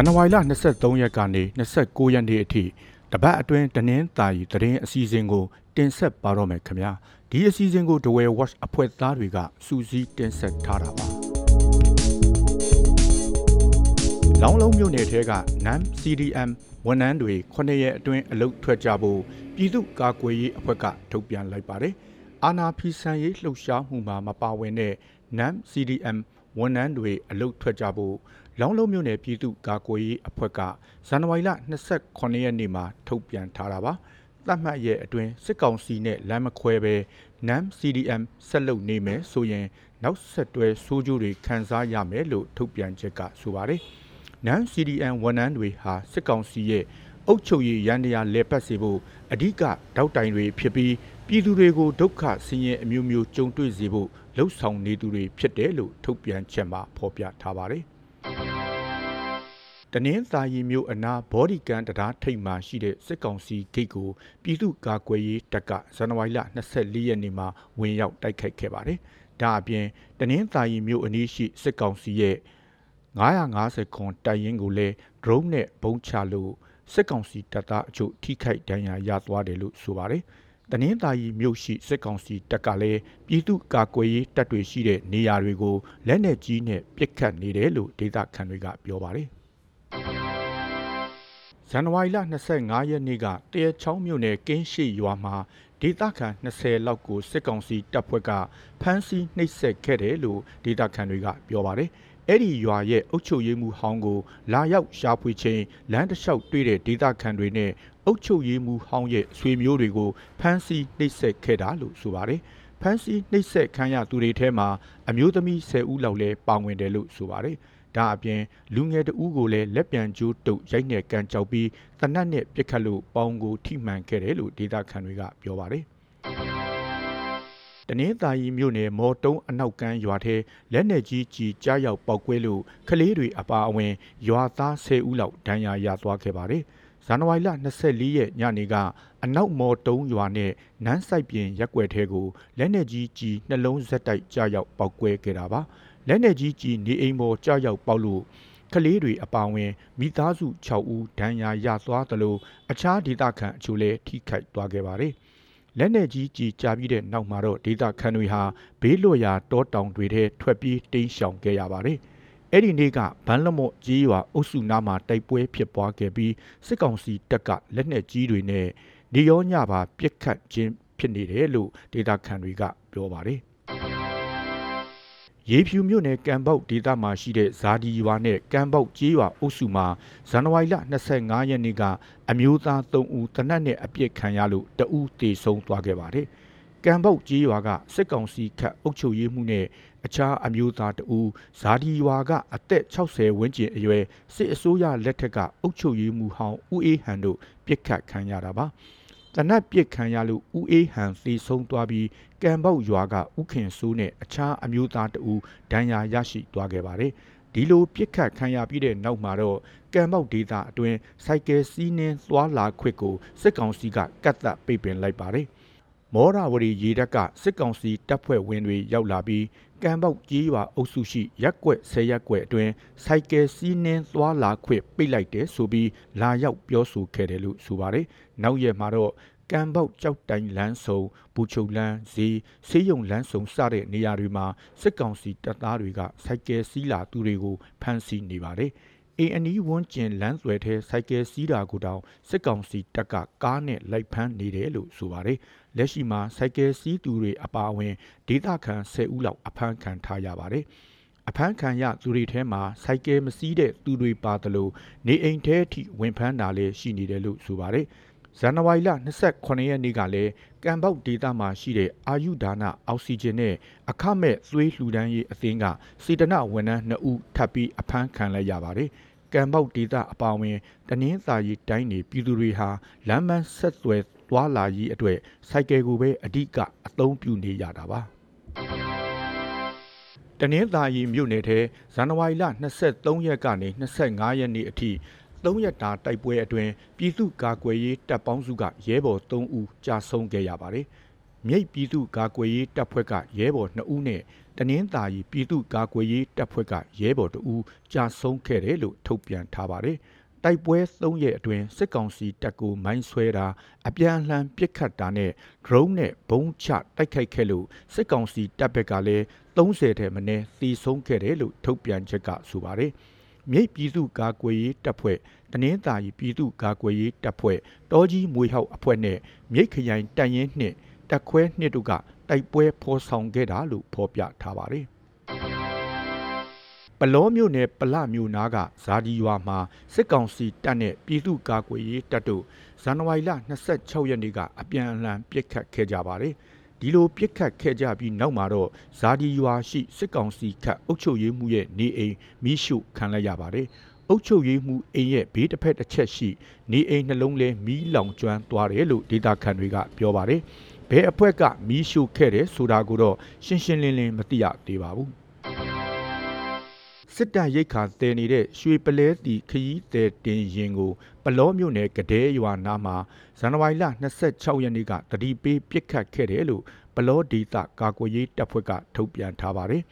န်နဝါရီလ23ရက်ကနေ29ရက်နေ့အထိတပတ်အတွင်းတနင်္သာရီသတင်းအစီအစဉ်ကို တင်ဆက်ပါတော့မယ်ခင်ဗျာဒီအစီအစဉ်ကို The Way Watch အဖွဲ့သားတွေကစူးစီးတင်ဆက်ထားတာပါလောင်းလုံးမြို့နယ်ထဲက NAM CDM ဝန်ထမ်းတွေ9ရက်အတွင်းအလုပ်ထွက်ကြဖို့ပြည်သူ့ကာကွယ်ရေးအဖွဲ့ကထုတ်ပြန်လိုက်ပါတယ်အာနာဖီဆန်ရေးလှုပ်ရှားမှုမှာမပါဝင်တဲ့ NAM CDM ဝန်ထမ်းတွေအလုပ်ထွက်ကြဖို့ လောင်းလုံးမြို့နယ်ပြည်သူ့ကာကွယ်ရေးအဖွဲ့ကဇန်နဝါရီလ28ရက်နေ့မှာထုတ်ပြန်ထားတာပါသတ်မှတ်ရဲ့အတွင်းစစ်ကောင်စီနဲ့လမ်းမခွဲပဲ NAM CDM ဆက်လုပ်နေမယ်ဆိုရင် နောက်ဆက်တွဲစိုးကျိုးတွေခံစားရမယ်လို့ထုတ်ပြန်ချက်ကဆိုပါတယ်။ NAM CDM ဝန်ထမ်းတွေဟာစစ်ကောင်စီရဲ့အုပ်ချုပ်ရေးရန်တရားလဲပတ်စေဖို့အဓိကတောက်တိုင်တွေဖြစ်ပြီးပြည်သူတွေကိုဒုက္ခဆင်းရဲအမျိုးမျိုးကြုံတွေ့စေဖို့လှုံ့ဆော်နေသူတွေဖြစ်တယ်လို့ထုတ်ပြန်ချက်မှာဖော်ပြထားပါတယ်။ တနင်္သာရီမြို့အနားဘော်ဒီကန်တရားထိပ်မှာရှိတဲ့စစ်ကောင်စီဂိတ်ကိုပြည်သူ့ကာကွယ်ရေးတပ်ကဇန်နဝါရီလ24ရက်နေ့မှာဝင်ရောက်တိုက်ခိုက်ခဲ့ပါတယ်။ဒါအပြင်တနင်္သာရီမြို့အနီးရှိစစ်ကောင်စီရဲ့950ခွန်တိုက်ရင်ကိုလည်း drone နဲ့ဘုံချလို့စစ်ကောင်စီတပ်သားအချို့ထိခိုက်ဒဏ်ရာရသွားတယ်လို့ဆိုပါတယ်။တနင်္သာရီမြို့ရှိစစ်ကောင်စီတပ်ကလည်းပြည်သူ့ကာကွယ်ရေးတပ်တွေရှိတဲ့နေရာတွေကိုလက်နက်ကြီးနဲ့ပစ်ခတ်နေတယ်လို့ဒေသခံတွေကပြောပါတယ်။ ဇန်နဝါရီလ25ရက်နေ့ကတရချောင်းမြို့နယ်ကင်းရှိရွာမှာဒေသခံ20လောက်ကိုစစ်ကောင်စီတပ်ဖွဲ့ကဖမ်းဆီးနှိပ်စက်ခဲ့တယ်လို့ဒေသခံတွေကပြောပါတယ်။အဲ့ဒီရွာရဲ့အုပ်ချုပ်ရေးမှူးဟောင်းကိုလာရောက်ရှာဖွေချိန်လမ်းတစ်လျှောက်တွေ့တဲ့ဒေသခံတွေနဲ့အုပ်ချုပ်ရေးမှူးဟောင်းရဲ့ဆွေမျိုးတွေကိုဖမ်းဆီးနှိပ်စက်ခဲ့တာလို့ဆိုပါတယ်။ဖမ်းဆီးနှိပ်စက်ခံရသူတွေထဲမှာအမျိုးသမီး10ဦးလောက်လည်းပါဝင်တယ်လို့ဆိုပါတယ်။ ဒါအပြင်လူငယ်တဦးကိုလည်းလက်ပြန်ကျိုးတုပ်ရိုက်နှက်ကန်ကြောက်ပြီးတနတ်နဲ့ပြစ်ခတ်လို့ပေါင်ကိုထိမှန်ခဲ့တယ်လို့ဒေသခံတွေကပြောပါတယ်တနင်္သာရီမြို့နယ်မော်တုံးအနောက်ကမ်းရွာထဲလက်နက်ကြီးကြီးကြားရောက်ပောက်ကွဲလို့ကလေးတွေအပါအဝင်ရွာသား10ဦးလောက်ဒဏ်ရာရသွားခဲ့ပါတယ်။ဇန်နဝါရီလ24ရက်ညနေကအနောက်မော်တုံးရွာနဲ့နန်းဆိုင်ပြင်ရက်ွက်ထဲကိုလက်နက်ကြီးကြီးနှလုံးဆက်တိုက်ကြားရောက်ပောက်ကွဲခဲ့တာပါ။ လက်နက်ကြီးကြီးနေအိမ်ပေါ်ကြောက်ရောက်ပေါက်လို့ကလေးတွေအပါဝင်မိသားစု6ဦးဒဏ်ရာရသွားသလိုအခြားဒေသခံအချို့လည်းထိခိုက်သွားခဲ့ပါတယ်။လက်နက်ကြီးကြီးကြာပြီးတဲ့နောက်မှာတော့ဒေသခံတွေဟာဘေးလွတ်ရာတောတောင်တွေထဲထွက်ပြေးတိမ်းရှောင်ခဲ့ရပါတယ်။အဲ့ဒီနေ့ကဗန်းလမော့ကြီးရွာအုပ်စုနားမှာတိုက်ပွဲဖြစ်ပွားခဲ့ပြီးစစ်ကောင်စီတပ်ကလက်နက်ကြီးတွေနဲ့နေရောညပါပြစ်ခတ်ခြင်းဖြစ်နေတယ်လို့ဒေသခံတွေကပြောပါတယ် ရေဖြူမြို့နယ်ကံပေါက်ဒေသမှာရှိတဲ့ဇာဒီရွာနဲ့ကံပေါက်ကျေးရွာအုပ်စုမှာဇန်နဝါရီလ25ရက်နေ့ကအမျိုးသား3ဦးတနတ်နဲ့အပြစ်ခံရလို့တဦးတေဆုံးသွားခဲ့ပါတယ်။ကံပေါက်ကျေးရွာကစစ်ကောင်စီခတ်အုပ်ချုပ်ရေးမှုနဲ့အခြားအမျိုးသားတဦးဇာဒီရွာကအသက်60ဝန်းကျင်အရွယ်စစ်အစိုးရလက်ထက်ကအုပ်ချုပ်ရေးမှုဟောင်းဦးအေးဟန်တို့ပြစ်ခတ်ခံရတာပါ။ တနတ်ပစ်ခံရလို့ဦးအေးဟန်သေဆုံးသွားပြီးကံပေါက်ရွာကဥခင်စိုးနဲ့အခြားအမျိုးသားတဦးဒဏ်ရာရရှိသွားခဲ့ပါတယ်။ဒီလိုပြစ်ခတ်ခံရပြီးတဲ့နောက်မှာတော့ကံပေါက်ဒေသအတွင်းစိုက်ကယ်စီးနှင်းသွားလာခွင့်ကိုစစ်ကောင်စီကကတ်သက်ပိတ်ပင်လိုက်ပါတယ်။ မောရဝရီရေတပ်ကစစ်ကောင်စီတပ်ဖွဲ့ဝင်တွေရောက်လာပြီးကံပေါက်ကြီးရွာအုပ်စုရှိရက်ကွက်ဆယ်ရက်ကွက်အတွင်းစိုက်ကယ်စီးနှင်းသွားလာခွင့်ပိတ်လိုက်တယ်ဆိုပြီးလာရောက်ပြောဆိုခဲ့တယ်လို့ဆိုပါတယ်။နောက်ရက်မှာတော့ကံပေါက်ကြောက်တိုင်လန်းဆုံဘူချုပ်လန်းဈေးဆေးရုံလန်းဆုံစတဲ့နေရာတွေမှာစစ်ကောင်စီတပ်သားတွေကစိုက်ကယ်စီးလာသူတွေကိုဖမ်းဆီးနေပါတယ်။ အင်းအနီးဝန်းကျင်လမ်းသွယ်ထဲစိုက်ကယ်စီးတာကိုတောင်စစ်ကောင်စီတပ်ကကားနဲ့လိုက်ဖမ်းနေတယ်လို့ဆိုပါတယ်။လက်ရှိမှာစိုက်ကယ်စီးသူတွေအပါအဝင်ဒေသခံ10ဦးလောက်အဖမ်းခံထားရပါတယ်။အဖမ်းခံရသူတွေထဲမှာစိုက်ကယ်မစီးတဲ့သူတွေပါသလိုနေအိမ်ထဲအထိဝင်ဖမ်းတာလည်းရှိနေတယ်လို့ဆိုပါတယ်။ဇန်နဝါရီလ28ရက်နေ့ကလည်းကံပေါက်ဒေသမှာရှိတဲ့အာယုဒါနအောက်ဆီဂျင်နဲ့အခမဲ့သွေးလှူဒန်းရေးအသင်းကစေတနာဝန်ထမ်း2ဦးထပ်ပြီးအဖမ်းခံလိုက်ရပါတယ်။ ကံပေါက်ဒေသအပါအဝင်တနင်္သာရီတိုင်းနေပြည်သူတွေဟာလမ်းမဆက်သွယ်သွားလာရေးအတွက်စိုက်ကယ်ကိုပဲအဓိကအသုံးပြုနေရတာပါ။တနင်္သာရီမြို့နယ်ထဲဇန်နဝါရီလ23ရက်ကနေ25ရက်နေ့အထိ၃ရက်တာတိုက်ပွဲအတွင်းပြည်သူ့ကာကွယ်ရေးတပ်ပေါင်းစုကရဲဘော်3ဦးကြာဆုံးခဲ့ရပါတယ်။မြိတ်ပြည်သူ့ကာကွယ်ရေးတပ်ဖွဲ့ကရဲဘော်2ဦးနဲ့ တနင်္သာရီပြည်သူ့ကာကွယ်ရေးတပ်ဖွဲ့ကရဲဘော်တအူးကြာဆုံးခဲ့တယ်လို့ထုတ်ပြန်ထားပါတယ်။တိုက်ပွဲ၃ရက်အတွင်းစစ်ကောင်စီတပ်ကိုမိုင်းဆွဲတာအပြန်အလှန်ပစ်ခတ်တာနဲ့ drone နဲ့ဘုံချတိုက်ခိုက်ခဲ့လို့စစ်ကောင်စီတပ်ဘက်ကလည်း30ထဲမနည်းသေဆုံးခဲ့တယ်လို့ထုတ်ပြန်ချက်ကဆိုပါတယ်။မြိတ်ပြည်သူ့ကာကွယ်ရေးတပ်ဖွဲ့တနင်္သာရီပြည်သူ့ကာကွယ်ရေးတပ်ဖွဲ့တောကြီးမွေဟောက်အဖွဲ့နဲ့မြိတ်ခရိုင်တန်ရင်နှင့်တက်ခွဲနှစ်တို့က တိုက်ပွဲဖော်ဆောင်ခဲ့တာလို့ဖော်ပြထားပါတယ်။ပလောမြို့နယ်ပလမြို့နားကဇာဒီရွာမှာစစ်ကောင်စီတပ်နဲ့ပြည်သူ့ကာကွယ်ရေးတပ်တို့ဇန်နဝါရီလ26ရက်နေ့ကအပြန်အလှန်ပစ်ခတ်ခဲ့ကြပါတယ်။ဒီလိုပြစ်ခတ်ခဲ့ကြပြီးနောက်မှာတော့ဇာဒီရွာရှိစစ်ကောင်စီခတ်အုပ်ချုပ်ရေးမှုရဲ့နေအိမ်မိရှုခံလိုက်ရပါတယ်။အုပ်ချုပ်ရေးမှုအိမ်ရဲ့ဘေးတစ်ဖက်တစ်ချက်ရှိနေအိမ်နှလုံးလဲမီးလောင်ကျွမ်းသွားတယ်လို့ဒေတာခန်တွေကပြောပါတယ်။ ဘယ်အဖွဲ့ကမီးရှို့ခဲ့တယ်ဆိုတာကိုတော့ရှင်းရှင်းလင်းလင်းမသိရသေးပါဘူးစစ်တပ်ရိတ်ခါတည်နေတဲ့ရွှေပလဲတီခရီးသည်တင်ရင်ကို ပလောမြို့နယ်ကဒဲရွာနာမှာဇန်နဝါရီလ26ရက်နေ့ကတတိပေးပြစ်ခတ်ခဲ့တယ်လို့ပလောဒေတာကာကွယ်ရေးတပ်ဖွဲ့ကထုတ်ပြန်ထားပါတယ်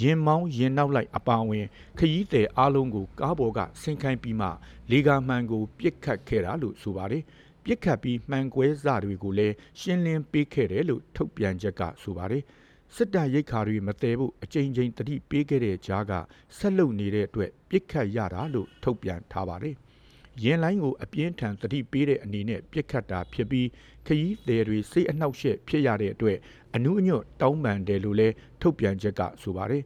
ရင်မောင်းရင်နောက်လိုက်အပါအဝင် ခရီးသည်အားလုံးကို ကားပေါ်ကဆင်ခိုင်းပြီးမှလေကာမှန်ကိုပြစ်ခတ်ခဲ့တာလို့ဆိုပါတယ်။ ပြစ်ခတ်ပြီးမှန်ကွဲစတွေကိုလည်းရှင်းလင်းပေးခဲ့တယ်လို့ထုတ်ပြန်ချက်ကဆိုပါတယ်စစ်တပ်ရိတ်ခါတွေမတည်ဖို့အကြိမ်ကြိမ်တတိပေးခဲ့တဲ့ကြားကဆက်လုပ်နေတဲ့အတွက်ပြစ်ခတ်ရတာလို့ထုတ်ပြန်ထားပါတယ်ရင်လိုင်းကိုအပြင်းထန်တတိပေးတဲ့အနေနဲ့ပြစ်ခတ်တာဖြစ်ပြီးခရီးသည်တွေစိတ်အနှောက်အယှက်ဖြစ်ရတဲ့အတွက်အနုအညွတ်တောင်းပန်တယ်လို့လည်းထုတ်ပြန်ချက်ကဆိုပါတယ်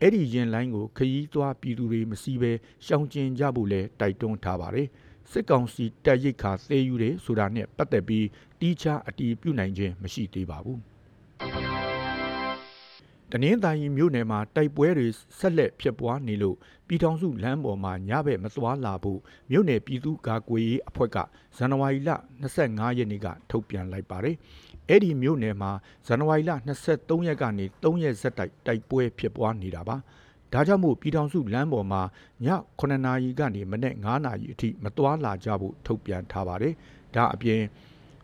အဲ့ဒီရင်လိုင်းကိုခရီးသွားပြည်သူတွေမစီးဘဲရှောင်ကျဉ်ကြဖို့လည်းတိုက်တွန်းထားပါတယ်။ စစ်ကောင်စီတပ်ရိတ်ခါသေယူတယ်ဆိုတာနဲ့ပတ်သက်ပြီးတီးခြားအတီးပြုတ်နိုင်ခြင်းမရှိသေးပါဘူးတနင်္သာရီမြို့နယ်မှာတိုက်ပွဲတွေဆက်လက်ဖြစ်ပွားနေလို့ပြည်ထောင်စုလမ်းပေါ်မှာညဘက်မသွားလာဖို့မြို့နယ်ပြည်သူ့ကာကွယ်ရေးအဖွဲ့ကဇန်နဝါရီလ25ရက်နေ့ကထုတ်ပြန်လိုက်ပါတယ်။အဲ့ဒီမြို့နယ်မှာဇန်နဝါရီလ23ရက်ကနေ3ရက်ဆက်တိုက်တိုက်ပွဲဖြစ်ပွားနေတာပါ။ ဒါကြောင့်မို့ပြည်ထောင်စုလမ်းပေါ်မှာည9နာရီကနေမနေ့9နာရီအထိမသွားလာကြဖို့ထုတ်ပြန်ထားပါတယ်။ဒါအပြင်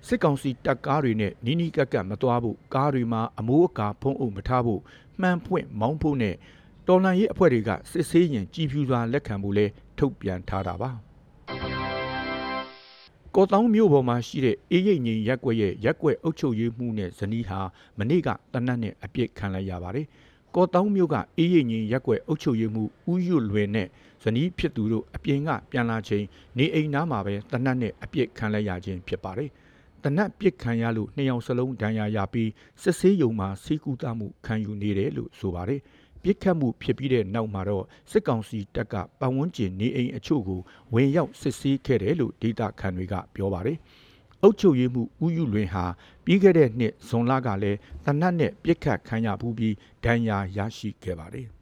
စစ်ကောင်စီတပ်ကားတွေနဲ့နီးနီးကပ်ကပ်မသွားဖို့ကားတွေမှာအမိုးအကာဖုံးအုပ်မထားဖို့မှန်ဖွင့်မောင်းဖို့နဲ့တော်လန်ရေးအဖွဲ့တွေကစစ်ဆေးရင်ကြည်ဖြူစွာလက်ခံဖို့လဲထုတ်ပြန်ထားတာပါ။ကော်တောင်းမြို့ပေါ်မှာရှိတဲ့အေးရိပ်ငိန်ရက်ွက်ရဲ့ရက်ွက်အုပ်ချုပ်ရေးမှုနဲ့ဇနီးဟာမနေ့ကတနတ်နဲ့အပြစ်ခံလိုက်ရပါတယ်။ ကော်တောင်းမြို့ကအေးရိပ်ငင်းရက်ွက်အုပ်ချုပ်ရေးမှုဦးရွလွယ်နဲ့ဇနီးဖြစ်သူတို့အပြင်ကပြန်လာချိန်နေအိမ်သားမှာပဲတနတ်နဲ့အပြစ်ခံလိုက်ရခြင်းဖြစ်ပါတယ်။တနတ်ပြစ်ခံရလို့နှစ်ယောက်စလုံးဒဏ်ရာရပြီးစစ်ဆေးရုံမှာစီးကူးတမှုခံယူနေတယ်လို့ဆိုပါတယ်။ပြစ်ခတ်မှုဖြစ်ပြီးတဲ့နောက်မှာတော့စစ်ကောင်စီတပ်ကပတ်ဝန်းကျင်နေအိမ်အချို့ကိုဝင်ရောက်စစ်ဆေးခဲ့တယ်လို့ဒေတာခန်တွေကပြောပါတယ်။ အုပ်ချုပ်ရေးမှုဦးယူလွင်ဟာပြီးခဲ့တဲ့နှစ်ဇွန်လကလည်းတနတ်နဲ့ပြစ်ခတ်ခံရဘူးပြီးဒဏ်ရာရရှိခဲ့ပါတယ်။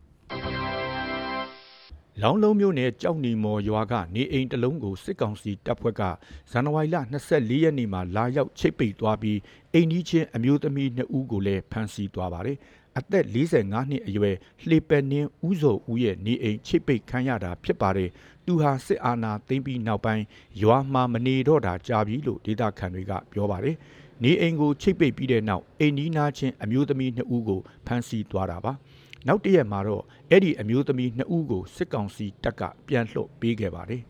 လောင်းလုံးမြို့နယ်ကြောက်နီမော်ရွာကနေအိမ်တလုံးကိုစစ်ကောင်စီတပ်ဖွဲ့ကဇန်နဝါရီလ24ရက်နေ့မှာလာရောက်ချိတ်ပိတ်သွားပြီးအိမ်ကြီးချင်းအမျိုးသမီး2ဦးကိုလည်းဖမ်းဆီးသွားပါတယ်။ အသက်45နှစ်အရွယ်လှေပယ်နှင်းဦးစောဦးရဲ့နေအိမ်ချိတ်ပိတ်ခံရတာဖြစ်ပါတယ်သူဟာစစ်အာဏာသိမ်းပြီးနောက်ပိုင်းရွာမှာမနေတော့တာကြာပြီလို့ဒေသခံတွေကပြောပါတယ်။နေအိမ်ကိုချိတ်ပိတ်ပြီးတဲ့နောက်အိမ်နီးနားချင်းအမျိုးသမီးနှစ်ဦးကိုဖမ်းဆီးသွားတာပါ။နောက်တရက်မှာတော့အဲ့ဒီအမျိုးသမီးနှစ်ဦးကိုစစ်ကောင်စီတပ်ကပြန်လှုပ်ပေးခဲ့ပါတယ်။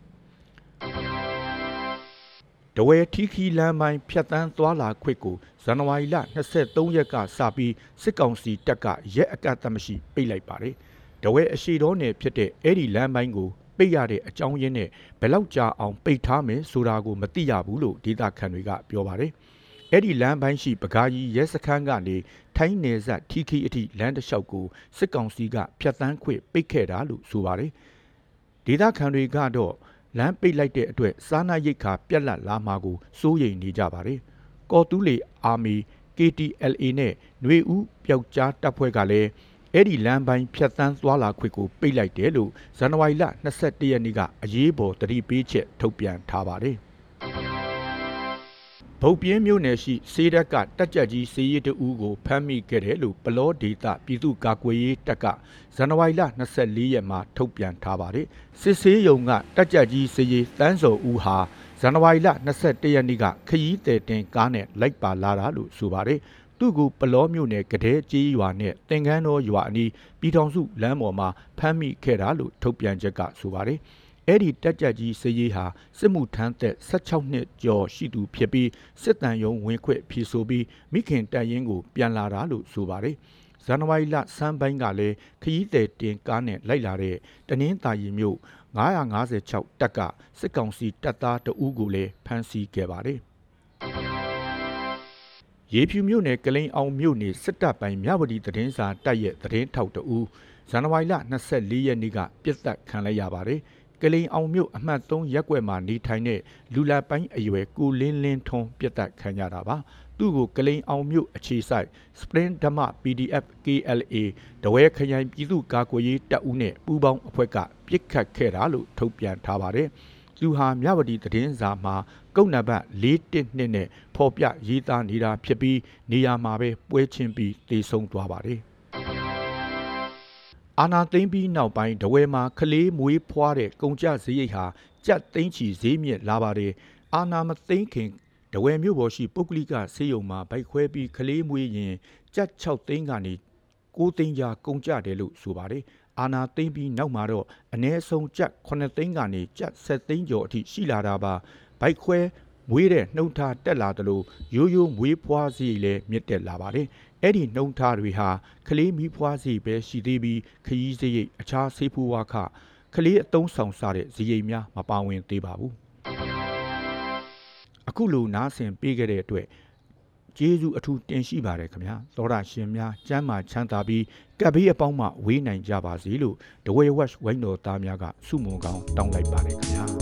တဝဲထီခီလမ်းပိုင်းဖြတ်တန်းသွားလာခွင့်ကိုဇန်နဝါရီလ23ရက်ကစပြီးစစ်ကောင်စီတပ်ကရက်အကန့်အသတ်မရှိပိတ်လိုက်ပါတယ်။တဝဲအရှိတော်နယ်ဖြစ်တဲ့အဲ့ဒီလမ်းပိုင်းကိုပိတ်ရတဲ့အကြောင်းရင်းနဲ့ဘယ်လောက်ကြာအောင်ပိတ်ထားမယ်ဆိုတာကိုမသိရဘူးလို့ဒေတာခန်တွေကပြောပါတယ်။အဲ့ဒီလမ်းပိုင်းရှိပကားကြီးရဲစခန်းကနေထိုင်းနယ်စပ်ထီခီအထိလမ်းတစ်လျှောက်ကိုစစ်ကောင်စီကဖျက်ဆီးခွင့်ပိတ်ခဲ့တာလို့ဆိုပါတယ်။ဒေတာခန်တွေကတော့ လမ်းပိတ်လိုက်တဲ့အတွက်စားနပ်ရိက္ခာပြက်လက်လာမှာကိုစိုးရိမ်နေကြပါတယ်။ကော်တူးလီအာမီ KTLA နဲ့ຫນွေဦးပျောက်ကြားတပ်ဖွဲ့ကလည်းအဲ့ဒီလမ်းပိုင်းဖြတ်သန်းသွားလာခွင့်ကိုပိတ်လိုက်တယ်လို့ဇန်နဝါရီလ22ရက်နေ့ကအရေးပေါ်တတိပေးချက်ထုတ်ပြန်ထားပါတယ်။ ဗုတ်ပြင်းမြို့နယ်ရှိစေးတက်ကတက်ကြက်ကြီးစေးရီတူကိုဖမ်းမိခဲ့တယ်လို့ပလောဒေတာပြည်သူ့ကာကွယ်ရေးတပ်ကဇန်နဝါရီလ24ရက်မှာထုတ်ပြန်ထားပါတယ်။စစ်ဆေးရုံကတက်ကြက်ကြီးစေးရီတန်းစော်ဦးဟာဇန်နဝါရီလ22ရက်နေ့ကခရီးသည်တင်ကားနဲ့လိုက်ပါလာတာလို့ဆိုပါတယ်။သူ့ကိုပလောမြို့နယ်ကတဲ့ကြီးရွာနဲ့တင်ကန်းတော်ရွာအနီးပြည်ထောင်စုလမ်းပေါ်မှာဖမ်းမိခဲ့တာလို့ထုတ်ပြန်ချက်ကဆိုပါတယ်။ အဲ့ဒီတက်ကြက်ကြီးစည်ရေးဟာစစ်မှုထမ်းသက်16နှစ်ကျော်ရှိသူဖြစ်ပြီးစစ်တမ်းယုံဝင်ခွင့်ဖြေဆိုပြီးမိခင်တပ်ရင်းကိုပြန်လာတာလို့ဆိုပါတယ်။ဇန်နဝါရီလစမ်းပိုင်းကလည်းခရီးသည်တင်ကားနဲ့လိုက်လာတဲ့တနင်္သာရီမြို့956တက်ကစစ်ကောင်စီတပ်သားတအူးကိုလည်းဖမ်းဆီးခဲ့ပါတယ်။ရေဖြူမြို့နယ်ကလိန်အောင်မြို့နယ်စစ်တပ်ပိုင်းမြဝတီသတင်းစာတပ်ရဲ့သတင်းထောက်တအူးဇန်နဝါရီလ24ရက်နေ့ကပြစ်သက်ခံလိုက်ရပါတယ်။ ကလိန်အောင်မြို့အမှတ်3ရပ်ကွက်မှာနေထိုင်တဲ့လူလာပိုင်းအရွယ်ကိုလင်းလင်းထွန်းပြစ်သက်ခံရတာပါ။သူ့ကိုကလိန်အောင်မြို့အခြေဆိုင် Spring ဓမ္မ PDF KLA တဝဲခရိုင်ပြည်သူ့ကာကွယ်ရေးတပ်ဦးနဲ့ပူးပေါင်းအဖွဲ့ကပြစ်ခတ်ခဲ့တာလို့ထုတ်ပြန်ထားပါတယ်။သူဟာမြဝတီသတင်းစာမှာကုတ်နံပါတ်412နဲ့ဖော်ပြရေးသားနေတာဖြစ်ပြီးနေရာမှာပဲပွဲချင်းပြီးတည်ဆုံသွားပါတယ်။ အာနာသိမ့်ပြီးနောက်ပိုင်းတဝဲမှာကလေးမွေးဖွားတဲ့ကုန်ကြစရိတ်ဟာကြက်သိန်းချီဈေးမြင့်လာပါတယ်။အာနာမသိမ့်ခင်တဝဲမြို့ပေါ်ရှိပုဂ္ဂလိကဆေးရုံမှာဗိုက်ခွဲပြီးကလေးမွေးရင်ကြက်6သိန်းကနေ9သိန်းကြားကုန်ကြတယ်လို့ဆိုပါတယ်။အာနာသိမ့်ပြီးနောက်မှာတော့အ ਨੇ ဆုံးကြက်9သိန်းကနေကြက်7သိန်းကျော်အထိရှိလာတာပါ။ဗိုက်ခွဲမွေးတဲ့နှုံထားတက်လာတယ်လို့ရိုးရိုးမွေးဖွားစီလည်းမြင့်တက်လာပါတယ်။ အဲ့ဒီနှုံထားတွေဟာကလေးမီးဖွားစီပဲရှိသေးပြီးခရီးစရိတ်အခြားဆေးဖူးဝါခကလေးအတုံးဆောင်စားတဲ့ဇီရိတ်များမပါဝင်သေးပါဘူး။အခုလိုနားဆင်ပေးခဲ့တဲ့အတွက်ကျေးဇူးအထူးတင်ရှိပါတယ်ခင်ဗျာသောရရှင်များကျမ်းမာချမ်းသာပြီးကပ်ဘေးအပေါင်းမှဝေးနိုင်ကြပါစေလို့ဒဝဲဝက်ဝိုင်းတော်သားများကဆုမွန်ကောင်းတောင်းလိုက်ပါတယ်ခင်ဗျာ